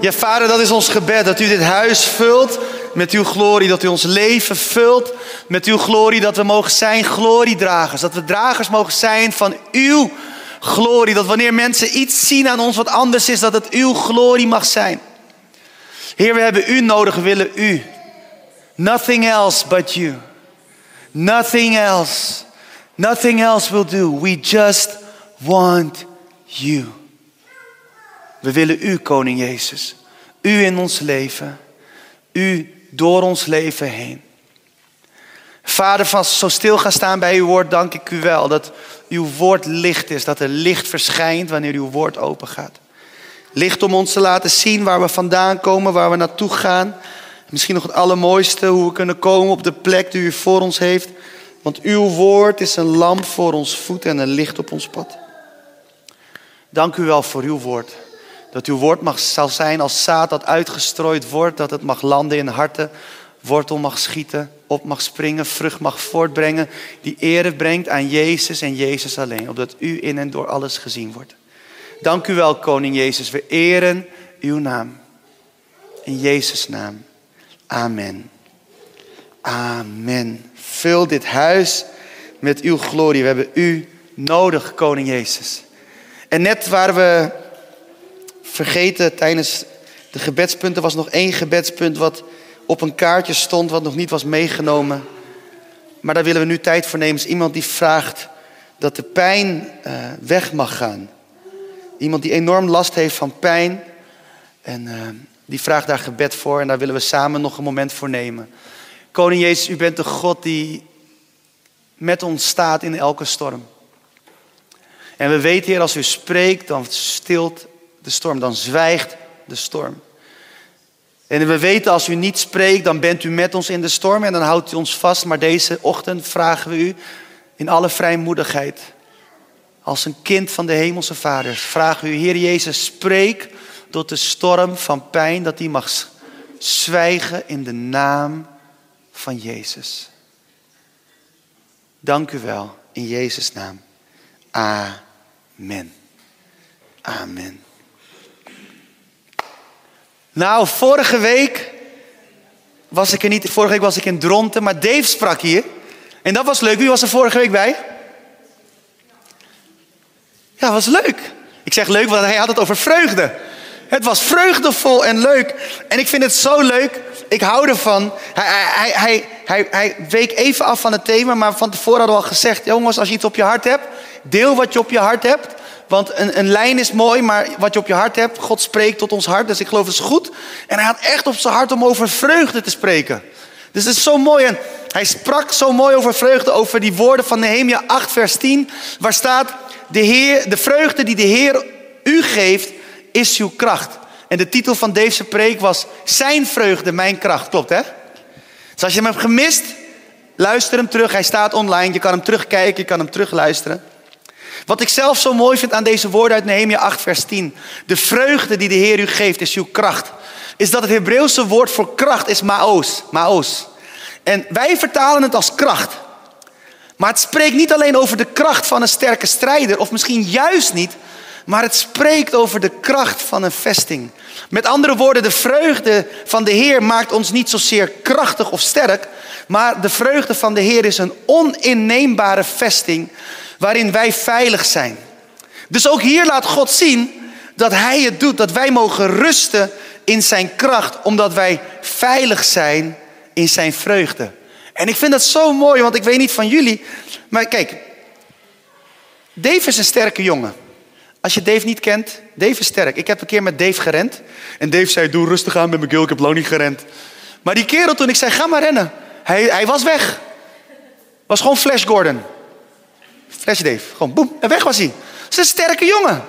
Ja, vader, dat is ons gebed. Dat u dit huis vult met uw glorie. Dat u ons leven vult met uw glorie. Dat we mogen zijn gloriedragers. Dat we dragers mogen zijn van uw glorie. Dat wanneer mensen iets zien aan ons wat anders is, dat het uw glorie mag zijn. Heer, we hebben u nodig, we willen u. Nothing else but you. Nothing else. Nothing else will do. We just want you. We willen u, Koning Jezus. U in ons leven. U door ons leven heen. Vader, van zo stil gaan staan bij uw woord, dank ik u wel dat uw woord licht is. Dat er licht verschijnt wanneer uw woord open gaat. Licht om ons te laten zien waar we vandaan komen, waar we naartoe gaan. Misschien nog het allermooiste, hoe we kunnen komen op de plek die u voor ons heeft. Want uw woord is een lamp voor ons voet en een licht op ons pad. Dank u wel voor uw woord. Dat uw woord mag, zal zijn als zaad dat uitgestrooid wordt, dat het mag landen in harten, wortel mag schieten, op mag springen, vrucht mag voortbrengen, die ere brengt aan Jezus en Jezus alleen, opdat u in en door alles gezien wordt. Dank u wel, Koning Jezus. We eren uw naam. In Jezus' naam. Amen. Amen. Vul dit huis met uw glorie. We hebben u nodig, Koning Jezus. En net waren we vergeten tijdens de gebedspunten, was nog één gebedspunt wat op een kaartje stond, wat nog niet was meegenomen. Maar daar willen we nu tijd voor nemen. Is iemand die vraagt dat de pijn uh, weg mag gaan. Iemand die enorm last heeft van pijn. En uh, die vraagt daar gebed voor. En daar willen we samen nog een moment voor nemen. Koning Jezus, u bent de God die met ons staat in elke storm. En we weten, Heer, als u spreekt, dan stilt de storm, dan zwijgt de storm. En we weten, als u niet spreekt, dan bent u met ons in de storm en dan houdt u ons vast. Maar deze ochtend vragen we u in alle vrijmoedigheid, als een kind van de Hemelse Vader, vragen we u, Heer Jezus, spreek tot de storm van pijn, dat die mag zwijgen in de naam van Jezus. Dank u wel, in Jezus' naam. Amen. Amen. Nou, vorige week was ik er niet. Vorige week was ik in Dronten, maar Dave sprak hier. En dat was leuk. Wie was er vorige week bij? Ja, was leuk. Ik zeg leuk, want hij had het over vreugde. Het was vreugdevol en leuk. En ik vind het zo leuk. Ik hou ervan. Hij, hij, hij, hij, hij week even af van het thema, maar van tevoren hadden we al gezegd: jongens, als je iets op je hart hebt, deel wat je op je hart hebt. Want een, een lijn is mooi, maar wat je op je hart hebt, God spreekt tot ons hart. Dus ik geloof het is goed. En hij had echt op zijn hart om over vreugde te spreken. Dus het is zo mooi. En hij sprak zo mooi over vreugde, over die woorden van Nehemia 8, vers 10. Waar staat, de, Heer, de vreugde die de Heer u geeft, is uw kracht. En de titel van deze preek was, zijn vreugde, mijn kracht. Klopt hè? Dus als je hem hebt gemist, luister hem terug. Hij staat online, je kan hem terugkijken, je kan hem terugluisteren. Wat ik zelf zo mooi vind aan deze woorden uit Nehemia 8, vers 10. De vreugde die de Heer u geeft is uw kracht. Is dat het Hebreeuwse woord voor kracht is maos. Maos. En wij vertalen het als kracht. Maar het spreekt niet alleen over de kracht van een sterke strijder, of misschien juist niet, maar het spreekt over de kracht van een vesting. Met andere woorden, de vreugde van de Heer maakt ons niet zozeer krachtig of sterk, maar de vreugde van de Heer is een oninneembare vesting waarin wij veilig zijn. Dus ook hier laat God zien dat Hij het doet, dat wij mogen rusten in Zijn kracht, omdat wij veilig zijn in Zijn vreugde. En ik vind dat zo mooi, want ik weet niet van jullie, maar kijk, Dave is een sterke jongen. Als je Dave niet kent, Dave is sterk. Ik heb een keer met Dave gerend. En Dave zei, doe rustig aan met McGill, ik heb lang niet gerend. Maar die kerel toen ik zei, ga maar rennen. Hij, hij was weg. Was gewoon Flash Gordon. Flash Dave. Gewoon boem, en weg was hij. Dat is een sterke jongen.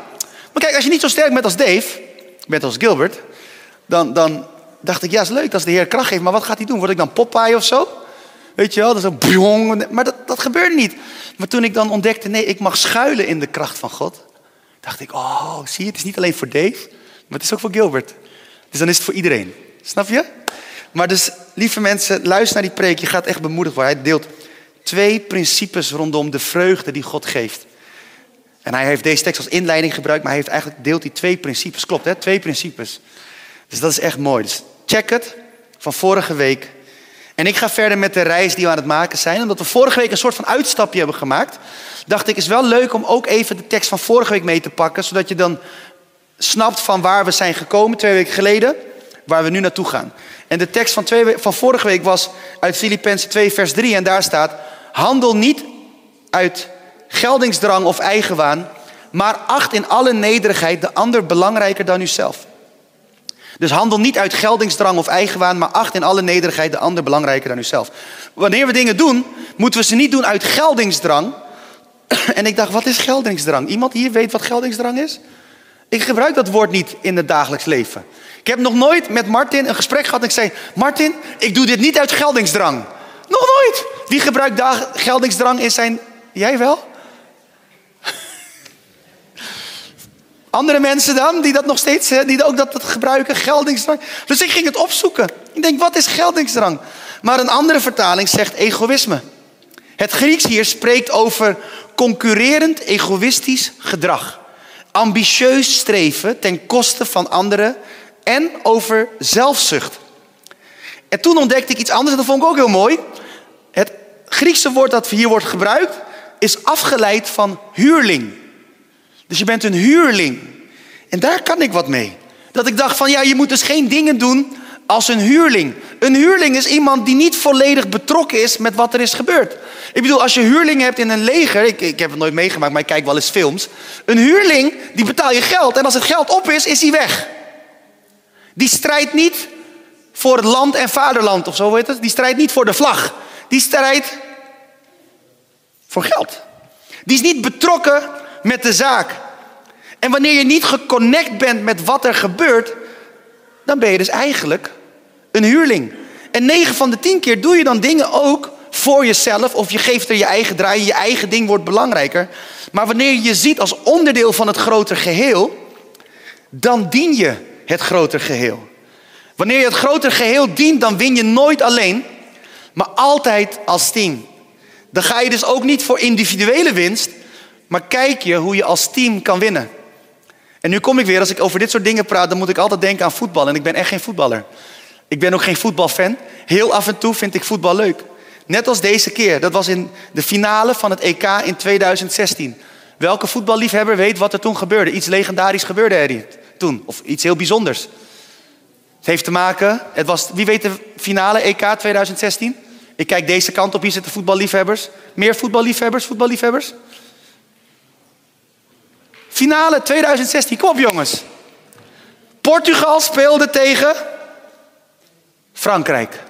Maar kijk, als je niet zo sterk bent als Dave, bent als Gilbert, dan, dan dacht ik, ja, is leuk als de Heer kracht geeft, maar wat gaat hij doen? Word ik dan Popeye of zo? Weet je wel, dat is een Maar dat, dat gebeurt niet. Maar toen ik dan ontdekte, nee, ik mag schuilen in de kracht van God, dacht ik, oh, zie je, het is niet alleen voor Dave, maar het is ook voor Gilbert. Dus dan is het voor iedereen. Snap je? Maar dus, lieve mensen, luister naar die preek. Je gaat echt bemoedigd worden. Hij deelt twee principes rondom de vreugde die God geeft. En hij heeft deze tekst als inleiding gebruikt, maar hij heeft eigenlijk deelt die twee principes. Klopt, hè? Twee principes. Dus dat is echt mooi. Dus check het van vorige week. En ik ga verder met de reis die we aan het maken zijn. Omdat we vorige week een soort van uitstapje hebben gemaakt, dacht ik, is wel leuk om ook even de tekst van vorige week mee te pakken. Zodat je dan snapt van waar we zijn gekomen twee weken geleden, waar we nu naartoe gaan. En de tekst van, twee, van vorige week was uit Filippenzen 2, vers 3. En daar staat: Handel niet uit geldingsdrang of eigenwaan, maar acht in alle nederigheid de ander belangrijker dan uzelf. Dus handel niet uit geldingsdrang of eigenwaan, maar acht in alle nederigheid de ander belangrijker dan uzelf. Wanneer we dingen doen, moeten we ze niet doen uit geldingsdrang. En ik dacht, wat is geldingsdrang? Iemand hier weet wat geldingsdrang is? Ik gebruik dat woord niet in het dagelijks leven. Ik heb nog nooit met Martin een gesprek gehad en ik zei: Martin, ik doe dit niet uit geldingsdrang. Nog nooit. Wie gebruikt geldingsdrang in zijn. Jij wel? Andere mensen dan, die dat nog steeds, die ook dat, gebruiken, geldingsdrang. Dus ik ging het opzoeken. Ik denk, wat is geldingsdrang? Maar een andere vertaling zegt egoïsme. Het Grieks hier spreekt over concurrerend egoïstisch gedrag. Ambitieus streven ten koste van anderen en over zelfzucht. En toen ontdekte ik iets anders en dat vond ik ook heel mooi. Het Griekse woord dat hier wordt gebruikt is afgeleid van huurling. Dus je bent een huurling. En daar kan ik wat mee. Dat ik dacht van ja, je moet dus geen dingen doen als een huurling. Een huurling is iemand die niet volledig betrokken is met wat er is gebeurd. Ik bedoel, als je huurlingen hebt in een leger, ik, ik heb het nooit meegemaakt, maar ik kijk wel eens films. Een huurling, die betaal je geld en als het geld op is, is hij weg. Die strijdt niet voor het land en vaderland of zo, weet het. Die strijdt niet voor de vlag. Die strijdt voor geld. Die is niet betrokken met de zaak. En wanneer je niet geconnect bent met wat er gebeurt, dan ben je dus eigenlijk een huurling. En 9 van de 10 keer doe je dan dingen ook voor jezelf of je geeft er je eigen draai, je eigen ding wordt belangrijker. Maar wanneer je je ziet als onderdeel van het grotere geheel, dan dien je het grotere geheel. Wanneer je het grotere geheel dient, dan win je nooit alleen, maar altijd als team. Dan ga je dus ook niet voor individuele winst, maar kijk je hoe je als team kan winnen. En nu kom ik weer, als ik over dit soort dingen praat, dan moet ik altijd denken aan voetbal. En ik ben echt geen voetballer. Ik ben ook geen voetbalfan. Heel af en toe vind ik voetbal leuk. Net als deze keer. Dat was in de finale van het EK in 2016. Welke voetballiefhebber weet wat er toen gebeurde? Iets legendarisch gebeurde er toen. Of iets heel bijzonders. Het heeft te maken, het was, wie weet de finale EK 2016? Ik kijk deze kant op, hier zitten voetballiefhebbers. Meer voetballiefhebbers, voetballiefhebbers? Finale 2016, kom op jongens. Portugal speelde tegen Frankrijk.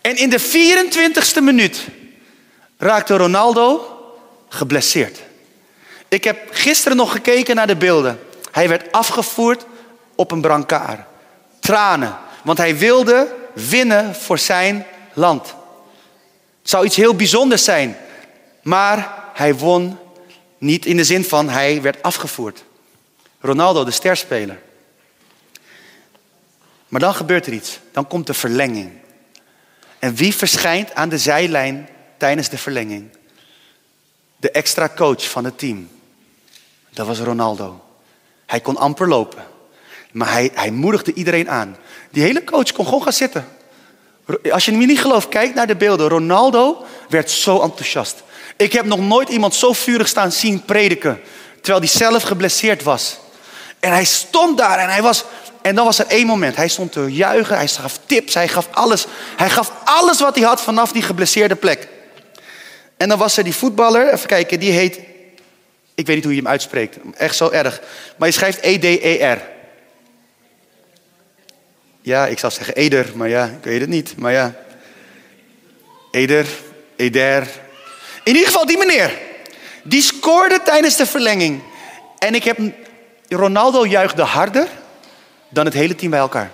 En in de 24ste minuut raakte Ronaldo geblesseerd. Ik heb gisteren nog gekeken naar de beelden. Hij werd afgevoerd op een brancard. Tranen, want hij wilde winnen voor zijn land. Het zou iets heel bijzonders zijn, maar hij won niet in de zin van hij werd afgevoerd. Ronaldo, de sterspeler. Maar dan gebeurt er iets. Dan komt de verlenging. En wie verschijnt aan de zijlijn tijdens de verlenging? De extra coach van het team. Dat was Ronaldo. Hij kon amper lopen. Maar hij, hij moedigde iedereen aan. Die hele coach kon gewoon gaan zitten. Als je me niet gelooft, kijk naar de beelden. Ronaldo werd zo enthousiast. Ik heb nog nooit iemand zo vurig staan zien prediken. Terwijl hij zelf geblesseerd was. En hij stond daar en hij was. En dan was er één moment. Hij stond te juichen, hij gaf tips, hij gaf alles. Hij gaf alles wat hij had vanaf die geblesseerde plek. En dan was er die voetballer, even kijken, die heet. Ik weet niet hoe je hem uitspreekt, echt zo erg. Maar je schrijft E-D-E-R. Ja, ik zou zeggen Eder, maar ja, ik weet het niet. Maar ja. Eder, Eder, in ieder geval die meneer. Die scoorde tijdens de verlenging. En ik heb... Ronaldo juichte harder dan het hele team bij elkaar.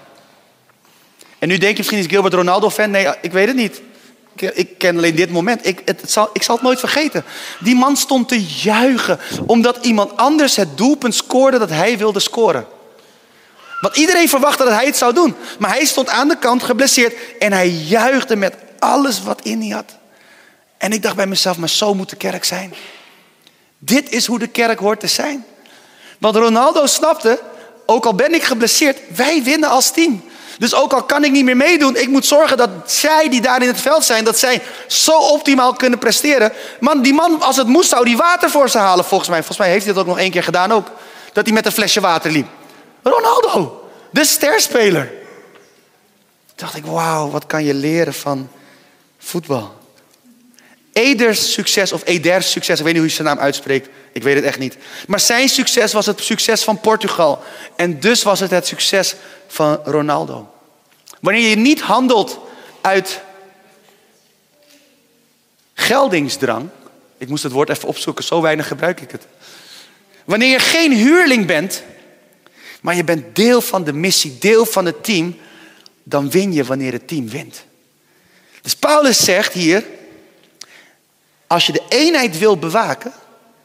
En nu denk je misschien is Gilbert Ronaldo fan. Nee, ik weet het niet. Ik, ken alleen dit moment. Ik, het, zal, ik zal het nooit vergeten. Die man stond te juichen omdat iemand anders het doelpunt scoorde dat hij wilde scoren. Want iedereen verwachtte dat hij het zou doen. Maar hij stond aan de kant geblesseerd en hij juichte met alles wat in hij had. En ik dacht bij mezelf, maar zo moet de kerk zijn. Dit is hoe de kerk hoort te zijn. Want Ronaldo snapte, ook al ben ik geblesseerd, wij winnen als team. Dus ook al kan ik niet meer meedoen, ik moet zorgen dat zij die daar in het veld zijn, dat zij zo optimaal kunnen presteren. Man, die man, als het moest, zou die water voor ze halen volgens mij. Volgens mij heeft hij dat ook nog één keer gedaan ook. Dat hij met een flesje water liep. Ronaldo, de sterspeler. Toen dacht ik, wauw, wat kan je leren van voetbal. Eders succes, of Eders succes, ik weet niet hoe je zijn naam uitspreekt. Ik weet het echt niet. Maar zijn succes was het succes van Portugal. En dus was het het succes van Ronaldo. Wanneer je niet handelt uit geldingsdrang. Ik moest het woord even opzoeken, zo weinig gebruik ik het. Wanneer je geen huurling bent, maar je bent deel van de missie, deel van het team, dan win je wanneer het team wint. Dus Paulus zegt hier, als je de eenheid wil bewaken,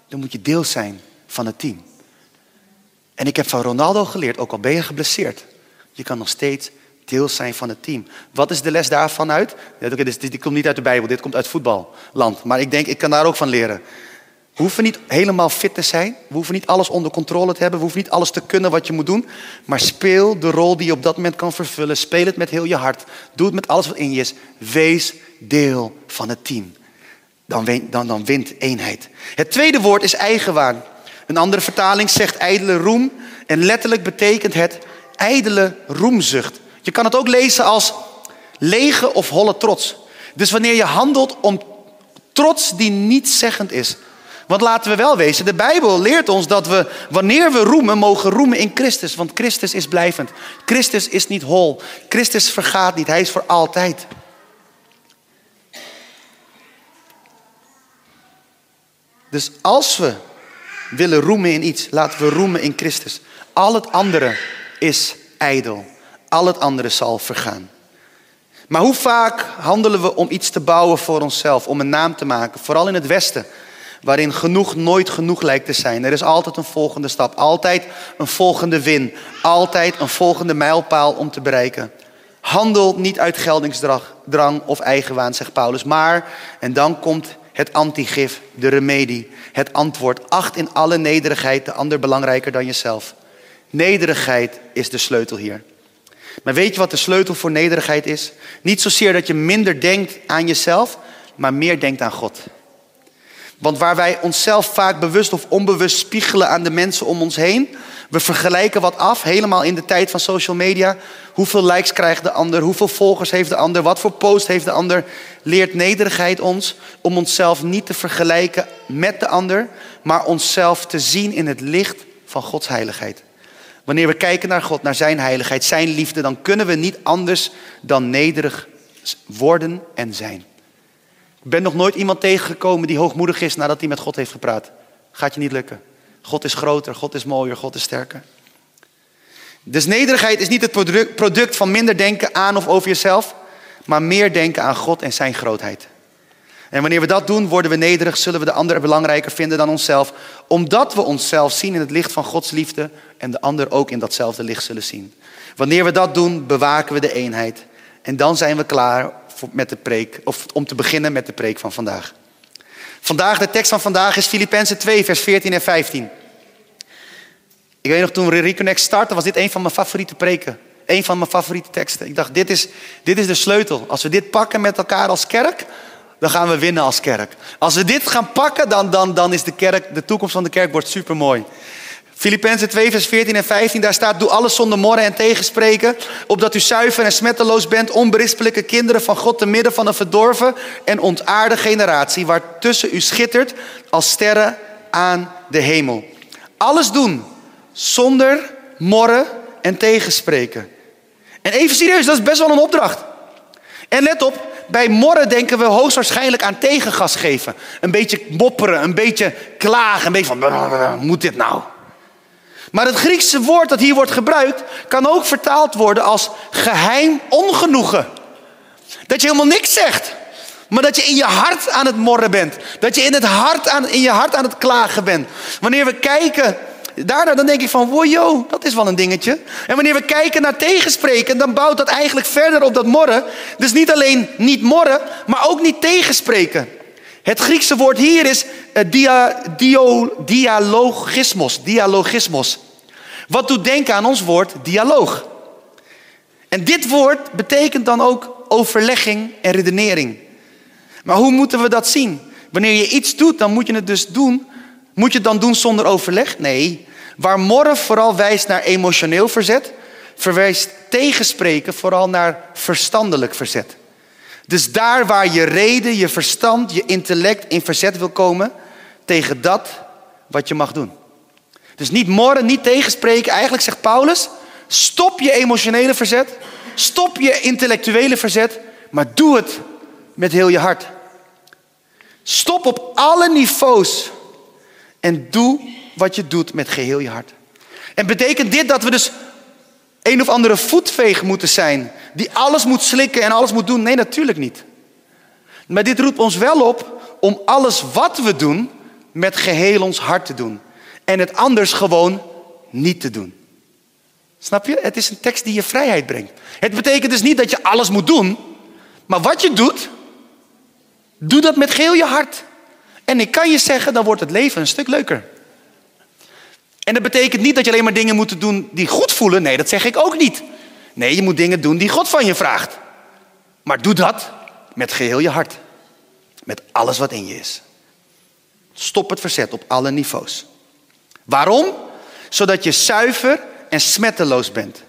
dan moet je deel zijn van het team. En ik heb van Ronaldo geleerd, ook al ben je geblesseerd, je kan nog steeds deel zijn van het team. Wat is de les daarvan uit? dit, dit komt niet uit de Bijbel, dit komt uit voetballand. Maar ik denk, ik kan daar ook van leren. We hoeven niet helemaal fit te zijn. We hoeven niet alles onder controle te hebben. We hoeven niet alles te kunnen wat je moet doen. Maar speel de rol die je op dat moment kan vervullen. Speel het met heel je hart. Doe het met alles wat in je is. Wees deel van het team. Dan, wint, dan, dan wint eenheid. Het tweede woord is eigenwaan. Een andere vertaling zegt ijdele roem. En letterlijk betekent het ijdele roemzucht. Je kan het ook lezen als lege of holle trots. Dus wanneer je handelt om trots die niet zeggend is. Want laten we wel wezen, de Bijbel leert ons dat we, wanneer we roemen, mogen roemen in Christus. Want Christus is blijvend. Christus is niet hol. Christus vergaat niet. Hij is voor altijd. Dus als we willen roemen in iets, laten we roemen in Christus. Al het andere is ijdel. Al het andere zal vergaan. Maar hoe vaak handelen we om iets te bouwen voor onszelf, om een naam te maken, vooral in het Westen, waarin genoeg nooit genoeg lijkt te zijn. Er is altijd een volgende stap, altijd een volgende win, altijd een volgende mijlpaal om te bereiken. Handel niet uit geldingsdrang of eigenwaan, zegt Paulus, maar, en dan komt het antigif, de remedie, het antwoord. Acht in alle nederigheid de ander belangrijker dan jezelf. Nederigheid is de sleutel hier. Maar weet je wat de sleutel voor nederigheid is? Niet zozeer dat je minder denkt aan jezelf, maar meer denkt aan God. Want waar wij onszelf vaak bewust of onbewust spiegelen aan de mensen om ons heen, we vergelijken wat af, helemaal in de tijd van social media. Hoeveel likes krijgt de ander? Hoeveel volgers heeft de ander? Wat voor post heeft de ander? Leert nederigheid ons om onszelf niet te vergelijken met de ander, maar onszelf te zien in het licht van Gods heiligheid. Wanneer we kijken naar God, naar Zijn heiligheid, Zijn liefde, dan kunnen we niet anders dan nederig worden en zijn. Ik ben nog nooit iemand tegengekomen die hoogmoedig is nadat hij met God heeft gepraat. Gaat je niet lukken. God is groter, God is mooier, God is sterker. Dus nederigheid is niet het product van minder denken aan of over jezelf, maar meer denken aan God en zijn grootheid. En wanneer we dat doen, worden we nederig, zullen we de ander belangrijker vinden dan onszelf, omdat we onszelf zien in het licht van Gods liefde en de ander ook in datzelfde licht zullen zien. Wanneer we dat doen, bewaken we de eenheid en dan zijn we klaar met de preek, of om te beginnen met de preek van vandaag. Vandaag, de tekst van vandaag is Filippenzen 2, vers 14 en 15. Ik weet nog, toen we Reconnect starten, was dit een van mijn favoriete preken. Een van mijn favoriete teksten. Ik dacht, dit is, dit is de sleutel. Als we dit pakken met elkaar als kerk, dan gaan we winnen als kerk. Als we dit gaan pakken, dan, dan, dan is de kerk, de toekomst van de kerk wordt supermooi. Filippenzen 2, vers 14 en 15, daar staat: Doe alles zonder morren en tegenspreken, opdat u zuiver en smetteloos bent, onberispelijke kinderen van God, te midden van een verdorven en ontaarde generatie, waar tussen u schittert als sterren aan de hemel. Alles doen zonder morren en tegenspreken. En even serieus, dat is best wel een opdracht. En let op, bij morren denken we hoogstwaarschijnlijk aan tegengas geven. Een beetje mopperen, een beetje klagen, een beetje van, moet dit nou? Maar het Griekse woord dat hier wordt gebruikt, kan ook vertaald worden als geheim ongenoegen. Dat je helemaal niks zegt, maar dat je in je hart aan het morren bent. Dat je in, het hart aan, in je hart aan het klagen bent. Wanneer we kijken daarna, dan denk ik van, wow, dat is wel een dingetje. En wanneer we kijken naar tegenspreken, dan bouwt dat eigenlijk verder op dat morren. Dus niet alleen niet morren, maar ook niet tegenspreken. Het Griekse woord hier is uh, dia, dialogismos. Dialogismos. Wat doet denken aan ons woord dialoog? En dit woord betekent dan ook overlegging en redenering. Maar hoe moeten we dat zien? Wanneer je iets doet, dan moet je het dus doen. Moet je het dan doen zonder overleg? Nee. Waar morren vooral wijst naar emotioneel verzet, verwijst tegenspreken vooral naar verstandelijk verzet. Dus daar waar je reden, je verstand, je intellect in verzet wil komen tegen dat wat je mag doen. Dus niet morren, niet tegenspreken. Eigenlijk zegt Paulus, stop je emotionele verzet, stop je intellectuele verzet, maar doe het met heel je hart. Stop op alle niveaus en doe wat je doet met geheel je hart. En betekent dit dat we dus een of andere voetveeg moeten zijn, die alles moet slikken en alles moet doen? Nee, natuurlijk niet. Maar dit roept ons wel op om alles wat we doen met geheel ons hart te doen. En het anders gewoon niet te doen. Snap je? Het is een tekst die je vrijheid brengt. Het betekent dus niet dat je alles moet doen, maar wat je doet, doe dat met geheel je hart. En ik kan je zeggen, dan wordt het leven een stuk leuker. En dat betekent niet dat je alleen maar dingen moet doen die goed voelen. Nee, dat zeg ik ook niet. Nee, je moet dingen doen die God van je vraagt. Maar doe dat met geheel je hart. Met alles wat in je is. Stop het verzet op alle niveaus. Waarom? Zodat je zuiver en smetteloos bent.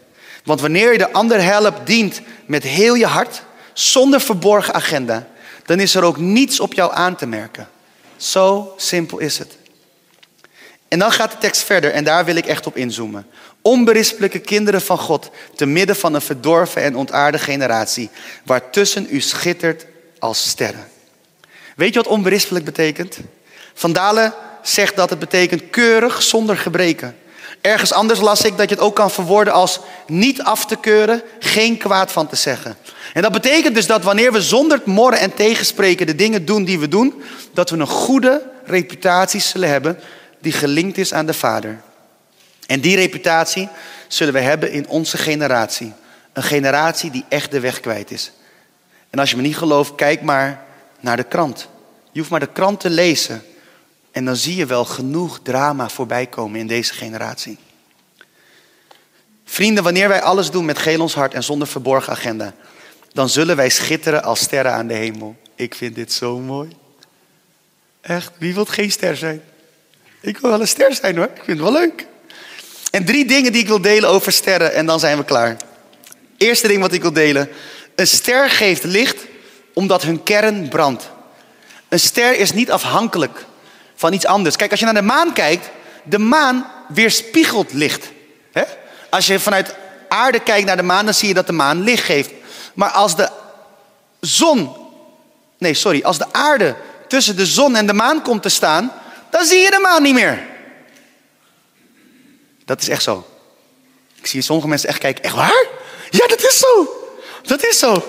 Want wanneer je de ander helpt, dient met heel je hart, zonder verborgen agenda, dan is er ook niets op jou aan te merken. Zo simpel is het. En dan gaat de tekst verder en daar wil ik echt op inzoomen. Onberispelijke kinderen van God, te midden van een verdorven en ontaarde generatie, waartussen u schittert als sterren. Weet je wat onberispelijk betekent? Van Dalen zegt dat het betekent keurig zonder gebreken. Ergens anders las ik dat je het ook kan verwoorden als niet af te keuren, geen kwaad van te zeggen. En dat betekent dus dat wanneer we zonder morren en tegenspreken de dingen doen die we doen, dat we een goede reputatie zullen hebben die gelinkt is aan de Vader. En die reputatie zullen we hebben in onze generatie. Een generatie die echt de weg kwijt is. En als je me niet gelooft, kijk maar naar de krant. Je hoeft maar de krant te lezen. En dan zie je wel genoeg drama voorbij komen in deze generatie. Vrienden, wanneer wij alles doen met geel ons hart en zonder verborgen agenda, dan zullen wij schitteren als sterren aan de hemel. Ik vind dit zo mooi. Echt, wie wil geen ster zijn? Ik wil wel een ster zijn hoor, ik vind het wel leuk. En drie dingen die ik wil delen over sterren en dan zijn we klaar. Eerste ding wat ik wil delen. Een ster geeft licht omdat hun kern brandt. Een ster is niet afhankelijk van iets anders. Kijk, als je naar de maan kijkt, de maan weerspiegelt licht. Als je vanuit aarde kijkt naar de maan, dan zie je dat de maan licht geeft. Maar als de zon, nee sorry, als de aarde tussen de zon en de maan komt te staan, dan zie je de maan niet meer. Dat is echt zo. Ik zie sommige mensen echt kijken, echt waar? Ja, dat is zo. Dat is zo.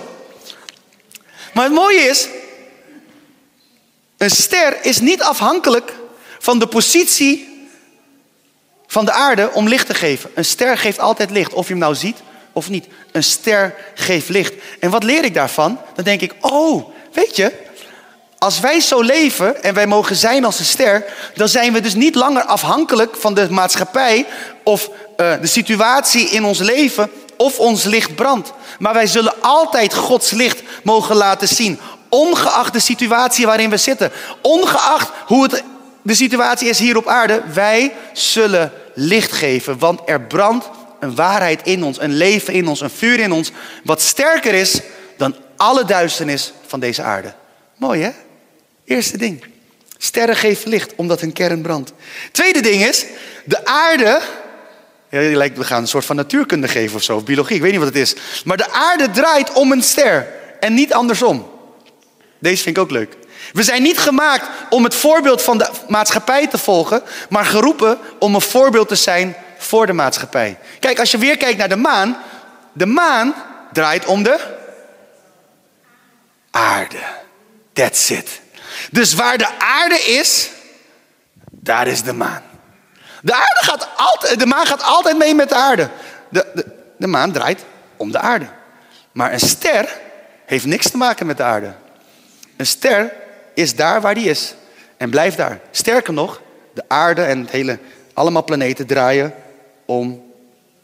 Maar het mooie is, een ster is niet afhankelijk van de positie van de aarde om licht te geven. Een ster geeft altijd licht, of je hem nou ziet of niet. Een ster geeft licht. En wat leer ik daarvan? Dan denk ik, oh, weet je, als wij zo leven en wij mogen zijn als een ster, dan zijn we dus niet langer afhankelijk van de maatschappij of uh, de situatie in ons leven of ons licht brandt. Maar wij zullen altijd Gods licht mogen laten zien. Ongeacht de situatie waarin we zitten. Ongeacht hoe het de situatie is hier op aarde. Wij zullen licht geven. Want er brandt een waarheid in ons. Een leven in ons. Een vuur in ons. Wat sterker is dan alle duisternis van deze aarde. Mooi hè? Eerste ding. Sterren geven licht omdat hun kern brandt. Tweede ding is. De aarde ja, lijkt, we gaan een soort van natuurkunde geven of zo, of biologie, ik weet niet wat het is. Maar de aarde draait om een ster en niet andersom. Deze vind ik ook leuk. We zijn niet gemaakt om het voorbeeld van de maatschappij te volgen, maar geroepen om een voorbeeld te zijn voor de maatschappij. Kijk, als je weer kijkt naar de maan, de maan draait om de aarde. That's it. Dus waar de aarde is, daar is de maan. De, aarde gaat altijd, de maan gaat altijd mee met de aarde. De, de, de maan draait om de aarde. Maar een ster heeft niks te maken met de aarde. Een ster is daar waar die is en blijft daar. Sterker nog, de aarde en het hele, allemaal planeten draaien om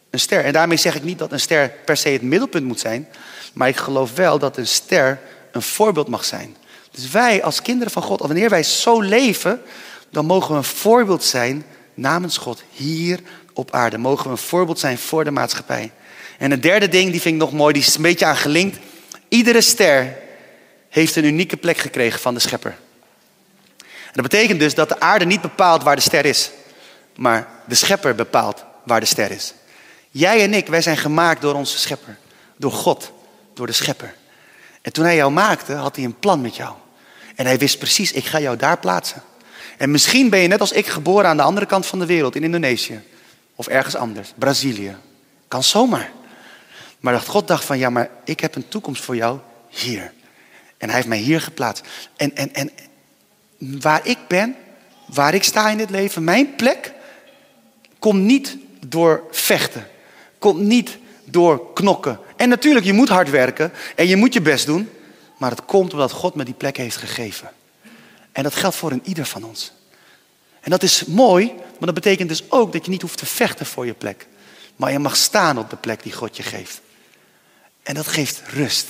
een ster. En daarmee zeg ik niet dat een ster per se het middelpunt moet zijn. Maar ik geloof wel dat een ster een voorbeeld mag zijn. Dus wij als kinderen van God, wanneer wij zo leven, dan mogen we een voorbeeld zijn namens God hier op aarde. Mogen we een voorbeeld zijn voor de maatschappij. En een derde ding, die vind ik nog mooi, die is een beetje aan gelinkt. Iedere ster heeft een unieke plek gekregen van de schepper. En dat betekent dus dat de aarde niet bepaalt waar de ster is, maar de schepper bepaalt waar de ster is. Jij en ik, wij zijn gemaakt door onze schepper, door God, door de schepper. En toen hij jou maakte, had hij een plan met jou. En hij wist precies, ik ga jou daar plaatsen. En misschien ben je net als ik geboren aan de andere kant van de wereld, in Indonesië. Of ergens anders, Brazilië. Kan zomaar. Maar God dacht van, ja, maar ik heb een toekomst voor jou hier. En hij heeft mij hier geplaatst. En, en, en waar ik ben, waar ik sta in dit leven, mijn plek, komt niet door vechten. Komt niet door knokken. En natuurlijk, je moet hard werken en je moet je best doen. Maar het komt omdat God me die plek heeft gegeven. En dat geldt voor een ieder van ons. En dat is mooi, maar dat betekent dus ook dat je niet hoeft te vechten voor je plek. Maar je mag staan op de plek die God je geeft. En dat geeft rust.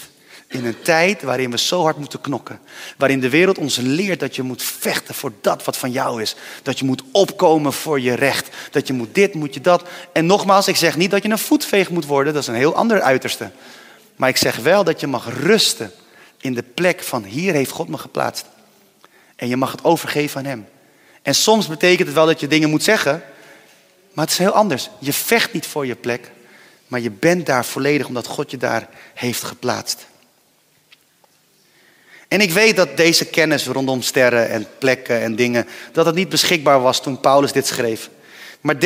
In een tijd waarin we zo hard moeten knokken. Waarin de wereld ons leert dat je moet vechten voor dat wat van jou is. Dat je moet opkomen voor je recht. Dat je moet dit, moet je dat. En nogmaals, ik zeg niet dat je een voetveeg moet worden. Dat is een heel ander uiterste. Maar ik zeg wel dat je mag rusten in de plek van hier heeft God me geplaatst. En je mag het overgeven aan Hem. En soms betekent het wel dat je dingen moet zeggen. Maar het is heel anders. Je vecht niet voor je plek. Maar je bent daar volledig omdat God je daar heeft geplaatst. En ik weet dat deze kennis rondom sterren en plekken en dingen, dat het niet beschikbaar was toen Paulus dit schreef. Maar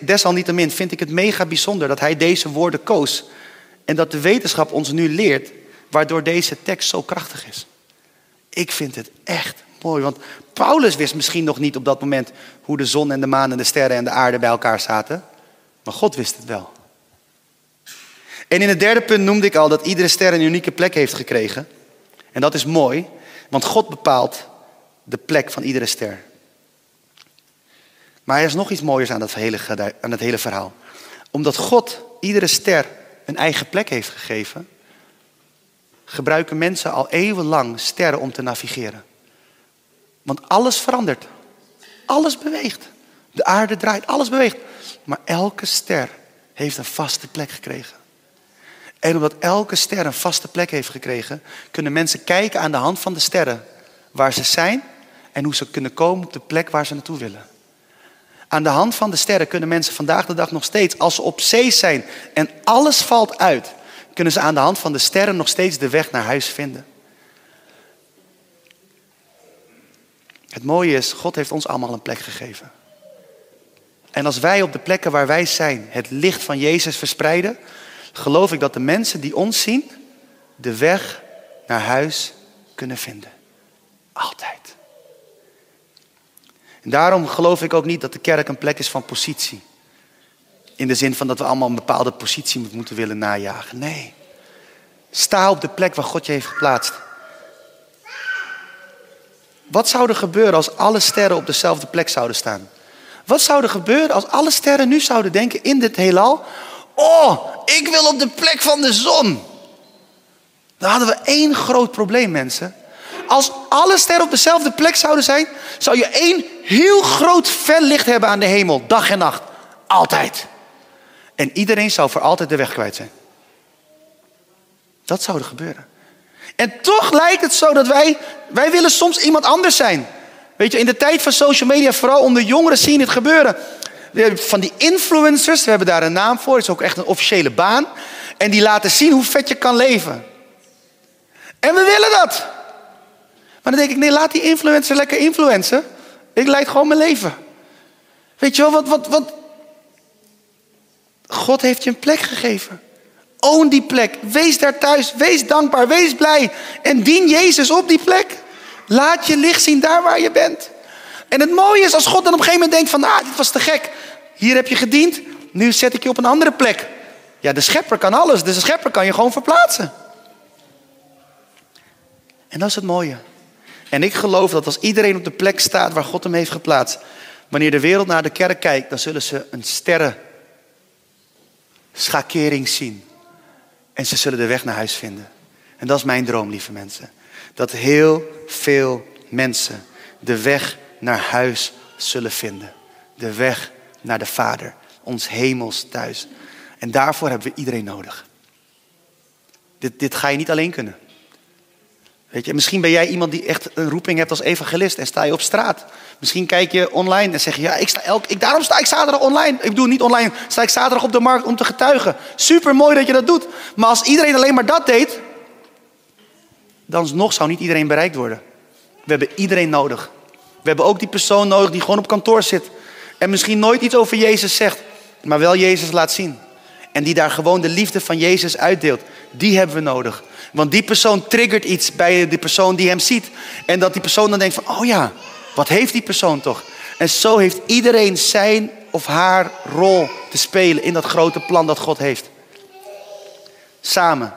desalniettemin vind ik het mega bijzonder dat hij deze woorden koos. En dat de wetenschap ons nu leert, waardoor deze tekst zo krachtig is. Ik vind het echt mooi, want Paulus wist misschien nog niet op dat moment hoe de zon en de maan en de sterren en de aarde bij elkaar zaten. Maar God wist het wel. En in het derde punt noemde ik al dat iedere ster een unieke plek heeft gekregen. En dat is mooi, want God bepaalt de plek van iedere ster. Maar er is nog iets mooiers aan dat hele, aan hele verhaal. Omdat God iedere ster een eigen plek heeft gegeven, gebruiken mensen al eeuwenlang sterren om te navigeren. Want alles verandert. Alles beweegt. De aarde draait, alles beweegt. Maar elke ster heeft een vaste plek gekregen. En omdat elke ster een vaste plek heeft gekregen, kunnen mensen kijken aan de hand van de sterren waar ze zijn en hoe ze kunnen komen op de plek waar ze naartoe willen. Aan de hand van de sterren kunnen mensen vandaag de dag nog steeds, als ze op zee zijn en alles valt uit, kunnen ze aan de hand van de sterren nog steeds de weg naar huis vinden. Het mooie is, God heeft ons allemaal een plek gegeven. En als wij op de plekken waar wij zijn het licht van Jezus verspreiden, geloof ik dat de mensen die ons zien de weg naar huis kunnen vinden. Altijd. En daarom geloof ik ook niet dat de kerk een plek is van positie. In de zin van dat we allemaal een bepaalde positie moeten willen najagen. Nee. Sta op de plek waar God je heeft geplaatst. Wat zou er gebeuren als alle sterren op dezelfde plek zouden staan? Wat zou er gebeuren als alle sterren nu zouden denken in dit heelal: Oh, ik wil op de plek van de zon. Dan hadden we één groot probleem, mensen. Als alle sterren op dezelfde plek zouden zijn, zou je één heel groot fel licht hebben aan de hemel, dag en nacht. Altijd. En iedereen zou voor altijd de weg kwijt zijn. Dat zou er gebeuren. En toch lijkt het zo dat wij, wij willen soms iemand anders zijn. Weet je, in de tijd van social media, vooral onder jongeren, zien het gebeuren. Van die influencers, we hebben daar een naam voor, het is ook echt een officiële baan. En die laten zien hoe vet je kan leven. En we willen dat. Maar dan denk ik, nee, laat die influencer lekker influencen. Ik leid gewoon mijn leven. Weet je wel, wat, wat, wat. God heeft je een plek gegeven. Own die plek. Wees daar thuis. Wees dankbaar. Wees blij. En dien Jezus op die plek. Laat je licht zien daar waar je bent. En het mooie is als God dan op een gegeven moment denkt van, ah, dit was te gek. Hier heb je gediend. Nu zet ik je op een andere plek. Ja, de schepper kan alles. Dus de schepper kan je gewoon verplaatsen. En dat is het mooie. En ik geloof dat als iedereen op de plek staat waar God hem heeft geplaatst, wanneer de wereld naar de kerk kijkt, dan zullen ze een sterren schakering zien. En ze zullen de weg naar huis vinden. En dat is mijn droom, lieve mensen. Dat heel veel mensen de weg naar huis zullen vinden. De weg naar de Vader, ons hemels thuis. En daarvoor hebben we iedereen nodig. Dit, dit ga je niet alleen kunnen. Weet je, misschien ben jij iemand die echt een roeping hebt als evangelist en sta je op straat. Misschien kijk je online en zeg je, ja, ik sta elk, ik, daarom sta ik zaterdag online. Ik bedoel niet online, sta ik zaterdag op de markt om te getuigen. Super mooi dat je dat doet. Maar als iedereen alleen maar dat deed, dan nog zou niet iedereen bereikt worden. We hebben iedereen nodig. We hebben ook die persoon nodig die gewoon op kantoor zit. En misschien nooit iets over Jezus zegt, maar wel Jezus laat zien. En die daar gewoon de liefde van Jezus uitdeelt. Die hebben we nodig. Want die persoon triggert iets bij de persoon die hem ziet. En dat die persoon dan denkt van, oh ja, wat heeft die persoon toch? En zo heeft iedereen zijn of haar rol te spelen in dat grote plan dat God heeft. Samen.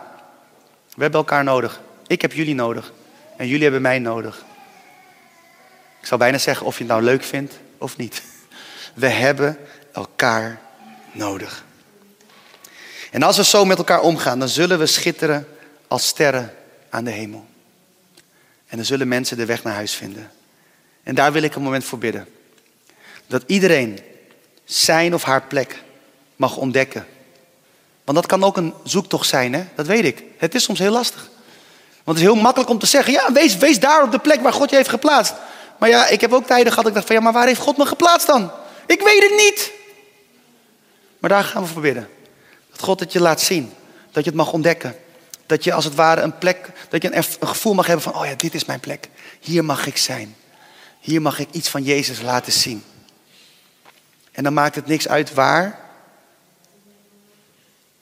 We hebben elkaar nodig. Ik heb jullie nodig. En jullie hebben mij nodig. Ik zou bijna zeggen of je het nou leuk vindt of niet. We hebben elkaar nodig. En als we zo met elkaar omgaan, dan zullen we schitteren als sterren aan de hemel. En dan zullen mensen de weg naar huis vinden. En daar wil ik een moment voor bidden. Dat iedereen zijn of haar plek mag ontdekken. Want dat kan ook een zoektocht zijn, hè? dat weet ik. Het is soms heel lastig. Want het is heel makkelijk om te zeggen, ja, wees, wees daar op de plek waar God je heeft geplaatst. Maar ja, ik heb ook tijden gehad dat ik dacht van, ja, maar waar heeft God me geplaatst dan? Ik weet het niet. Maar daar gaan we voor bidden. Dat God het je laat zien. Dat je het mag ontdekken. Dat je als het ware een plek, dat je een, gevoel mag hebben van, oh ja, dit is mijn plek. Hier mag ik zijn. Hier mag ik iets van Jezus laten zien. En dan maakt het niks uit waar.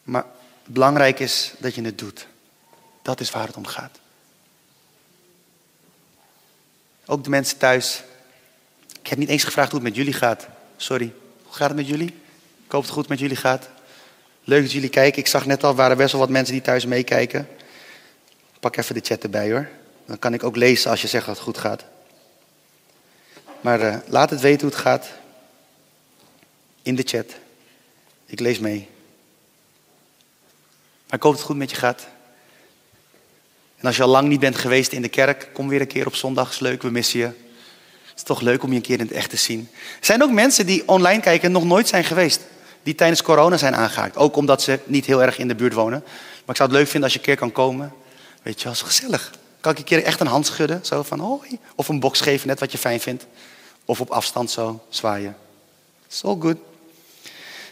Maar belangrijk is dat je het doet. Dat is waar het om gaat. Ook de mensen thuis. Ik heb niet eens gevraagd hoe het met jullie gaat. Sorry. Hoe gaat het met jullie? Ik hoop het goed met jullie gaat. Leuk dat jullie kijken. Ik zag net al, waren best wel wat mensen die thuis meekijken. Pak even de chat erbij hoor. Dan kan ik ook lezen als je zegt dat het goed gaat. Maar uh, laat het weten hoe het gaat. In de chat. Ik lees mee. Maar ik hoop dat het goed met je gaat. En als je al lang niet bent geweest in de kerk, kom weer een keer op zondag. Is leuk, we missen je. Het is toch leuk om je een keer in het echt te zien. Er zijn ook mensen die online kijken en nog nooit zijn geweest. Die tijdens corona zijn aangehaakt. Ook omdat ze niet heel erg in de buurt wonen. Maar ik zou het leuk vinden als je een keer kan komen. Weet je wel, is gezellig. Kan ik een keer echt een hand schudden? Zo van hoi. Of een box geven, net wat je fijn vindt. Of op afstand zo zwaaien. It's all good.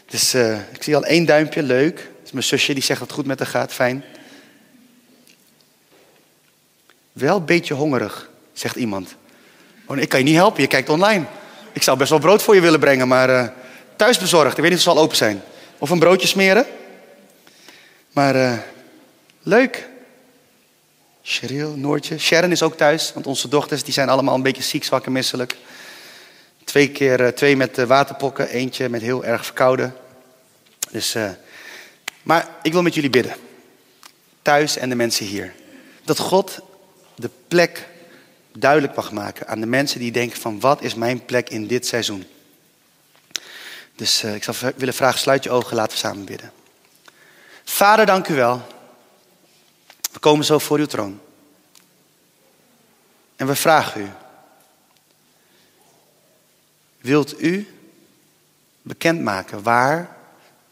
Dus uh, ik zie al één duimpje, leuk. Dat is mijn zusje, die zegt dat het goed met haar gaat, fijn. Wel een beetje hongerig, zegt iemand. Oh, ik kan je niet helpen, je kijkt online. Ik zou best wel brood voor je willen brengen, maar uh, thuis bezorgd. Ik weet niet of ze al open zijn. Of een broodje smeren. Maar uh, leuk. Cheryl, Noortje. Sharon is ook thuis, want onze dochters die zijn allemaal een beetje ziek, zwak en misselijk. Twee keer, uh, twee met waterpokken, eentje met heel erg verkouden. Dus, maar ik wil met jullie bidden. Thuis en de mensen hier. Dat God de plek duidelijk mag maken aan de mensen die denken van wat is mijn plek in dit seizoen. Dus uh, ik zou willen vragen, sluit je ogen, laten we samen bidden. Vader, dank u wel. We komen zo voor uw troon. En we vragen u, wilt u bekendmaken waar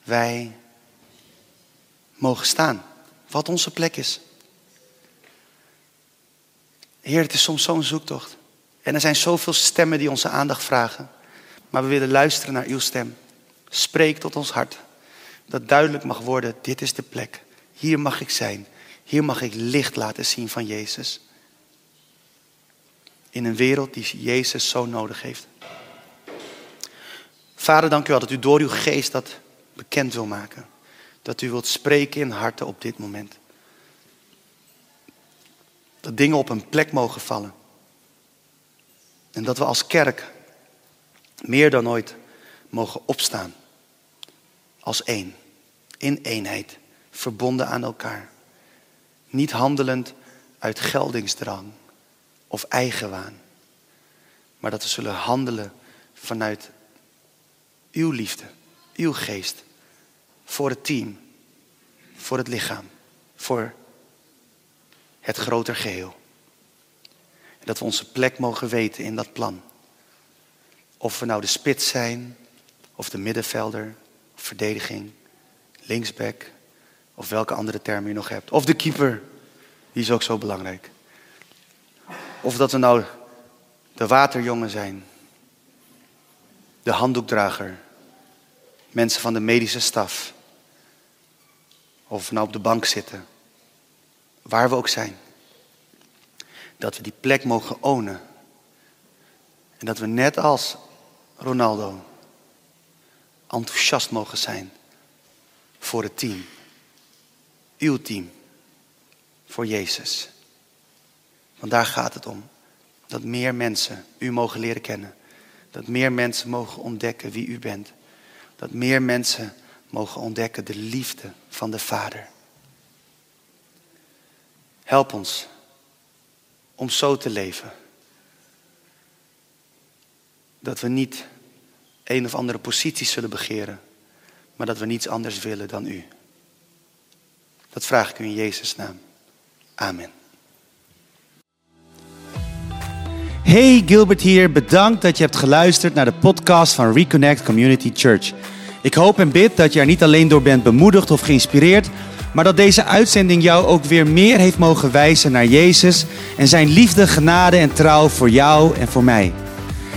wij mogen staan? Wat onze plek is? Heer, het is soms zo'n zoektocht. En er zijn zoveel stemmen die onze aandacht vragen. Maar we willen luisteren naar uw stem. Spreek tot ons hart. Dat duidelijk mag worden, dit is de plek. Hier mag ik zijn. Hier mag ik licht laten zien van Jezus. In een wereld die Jezus zo nodig heeft. Vader, dank u wel dat u door uw geest dat bekend wil maken. Dat u wilt spreken in harten op dit moment. Dat dingen op een plek mogen vallen. En dat we als kerk meer dan ooit mogen opstaan. Als één. In eenheid. Verbonden aan elkaar. Niet handelend uit geldingsdrang of eigenwaan. Maar dat we zullen handelen vanuit uw liefde, uw geest. voor het team, voor het lichaam, voor het groter geheel. En dat we onze plek mogen weten in dat plan. Of we nou de spits zijn, of de middenvelder, of verdediging, linksback, of welke andere term je nog hebt. Of de keeper, die is ook zo belangrijk. Of dat we nou de waterjongen zijn, de handdoekdrager, mensen van de medische staf. Of we nou op de bank zitten, waar we ook zijn. Dat we die plek mogen ownen. En dat we net als Ronaldo enthousiast mogen zijn voor het team. Uw team. Voor Jezus. Want daar gaat het om. Dat meer mensen u mogen leren kennen. Dat meer mensen mogen ontdekken wie u bent. Dat meer mensen mogen ontdekken de liefde van de Vader. Help ons om zo te leven. Dat we niet een of andere positie zullen begeren, maar dat we niets anders willen dan u. Dat vraag ik u in Jezus' naam. Amen. Hey Gilbert hier, bedankt dat je hebt geluisterd naar de podcast van Reconnect Community Church. Ik hoop en bid dat je er niet alleen door bent bemoedigd of geïnspireerd, maar dat deze uitzending jou ook weer meer heeft mogen wijzen naar Jezus en zijn liefde, genade en trouw voor jou en voor mij.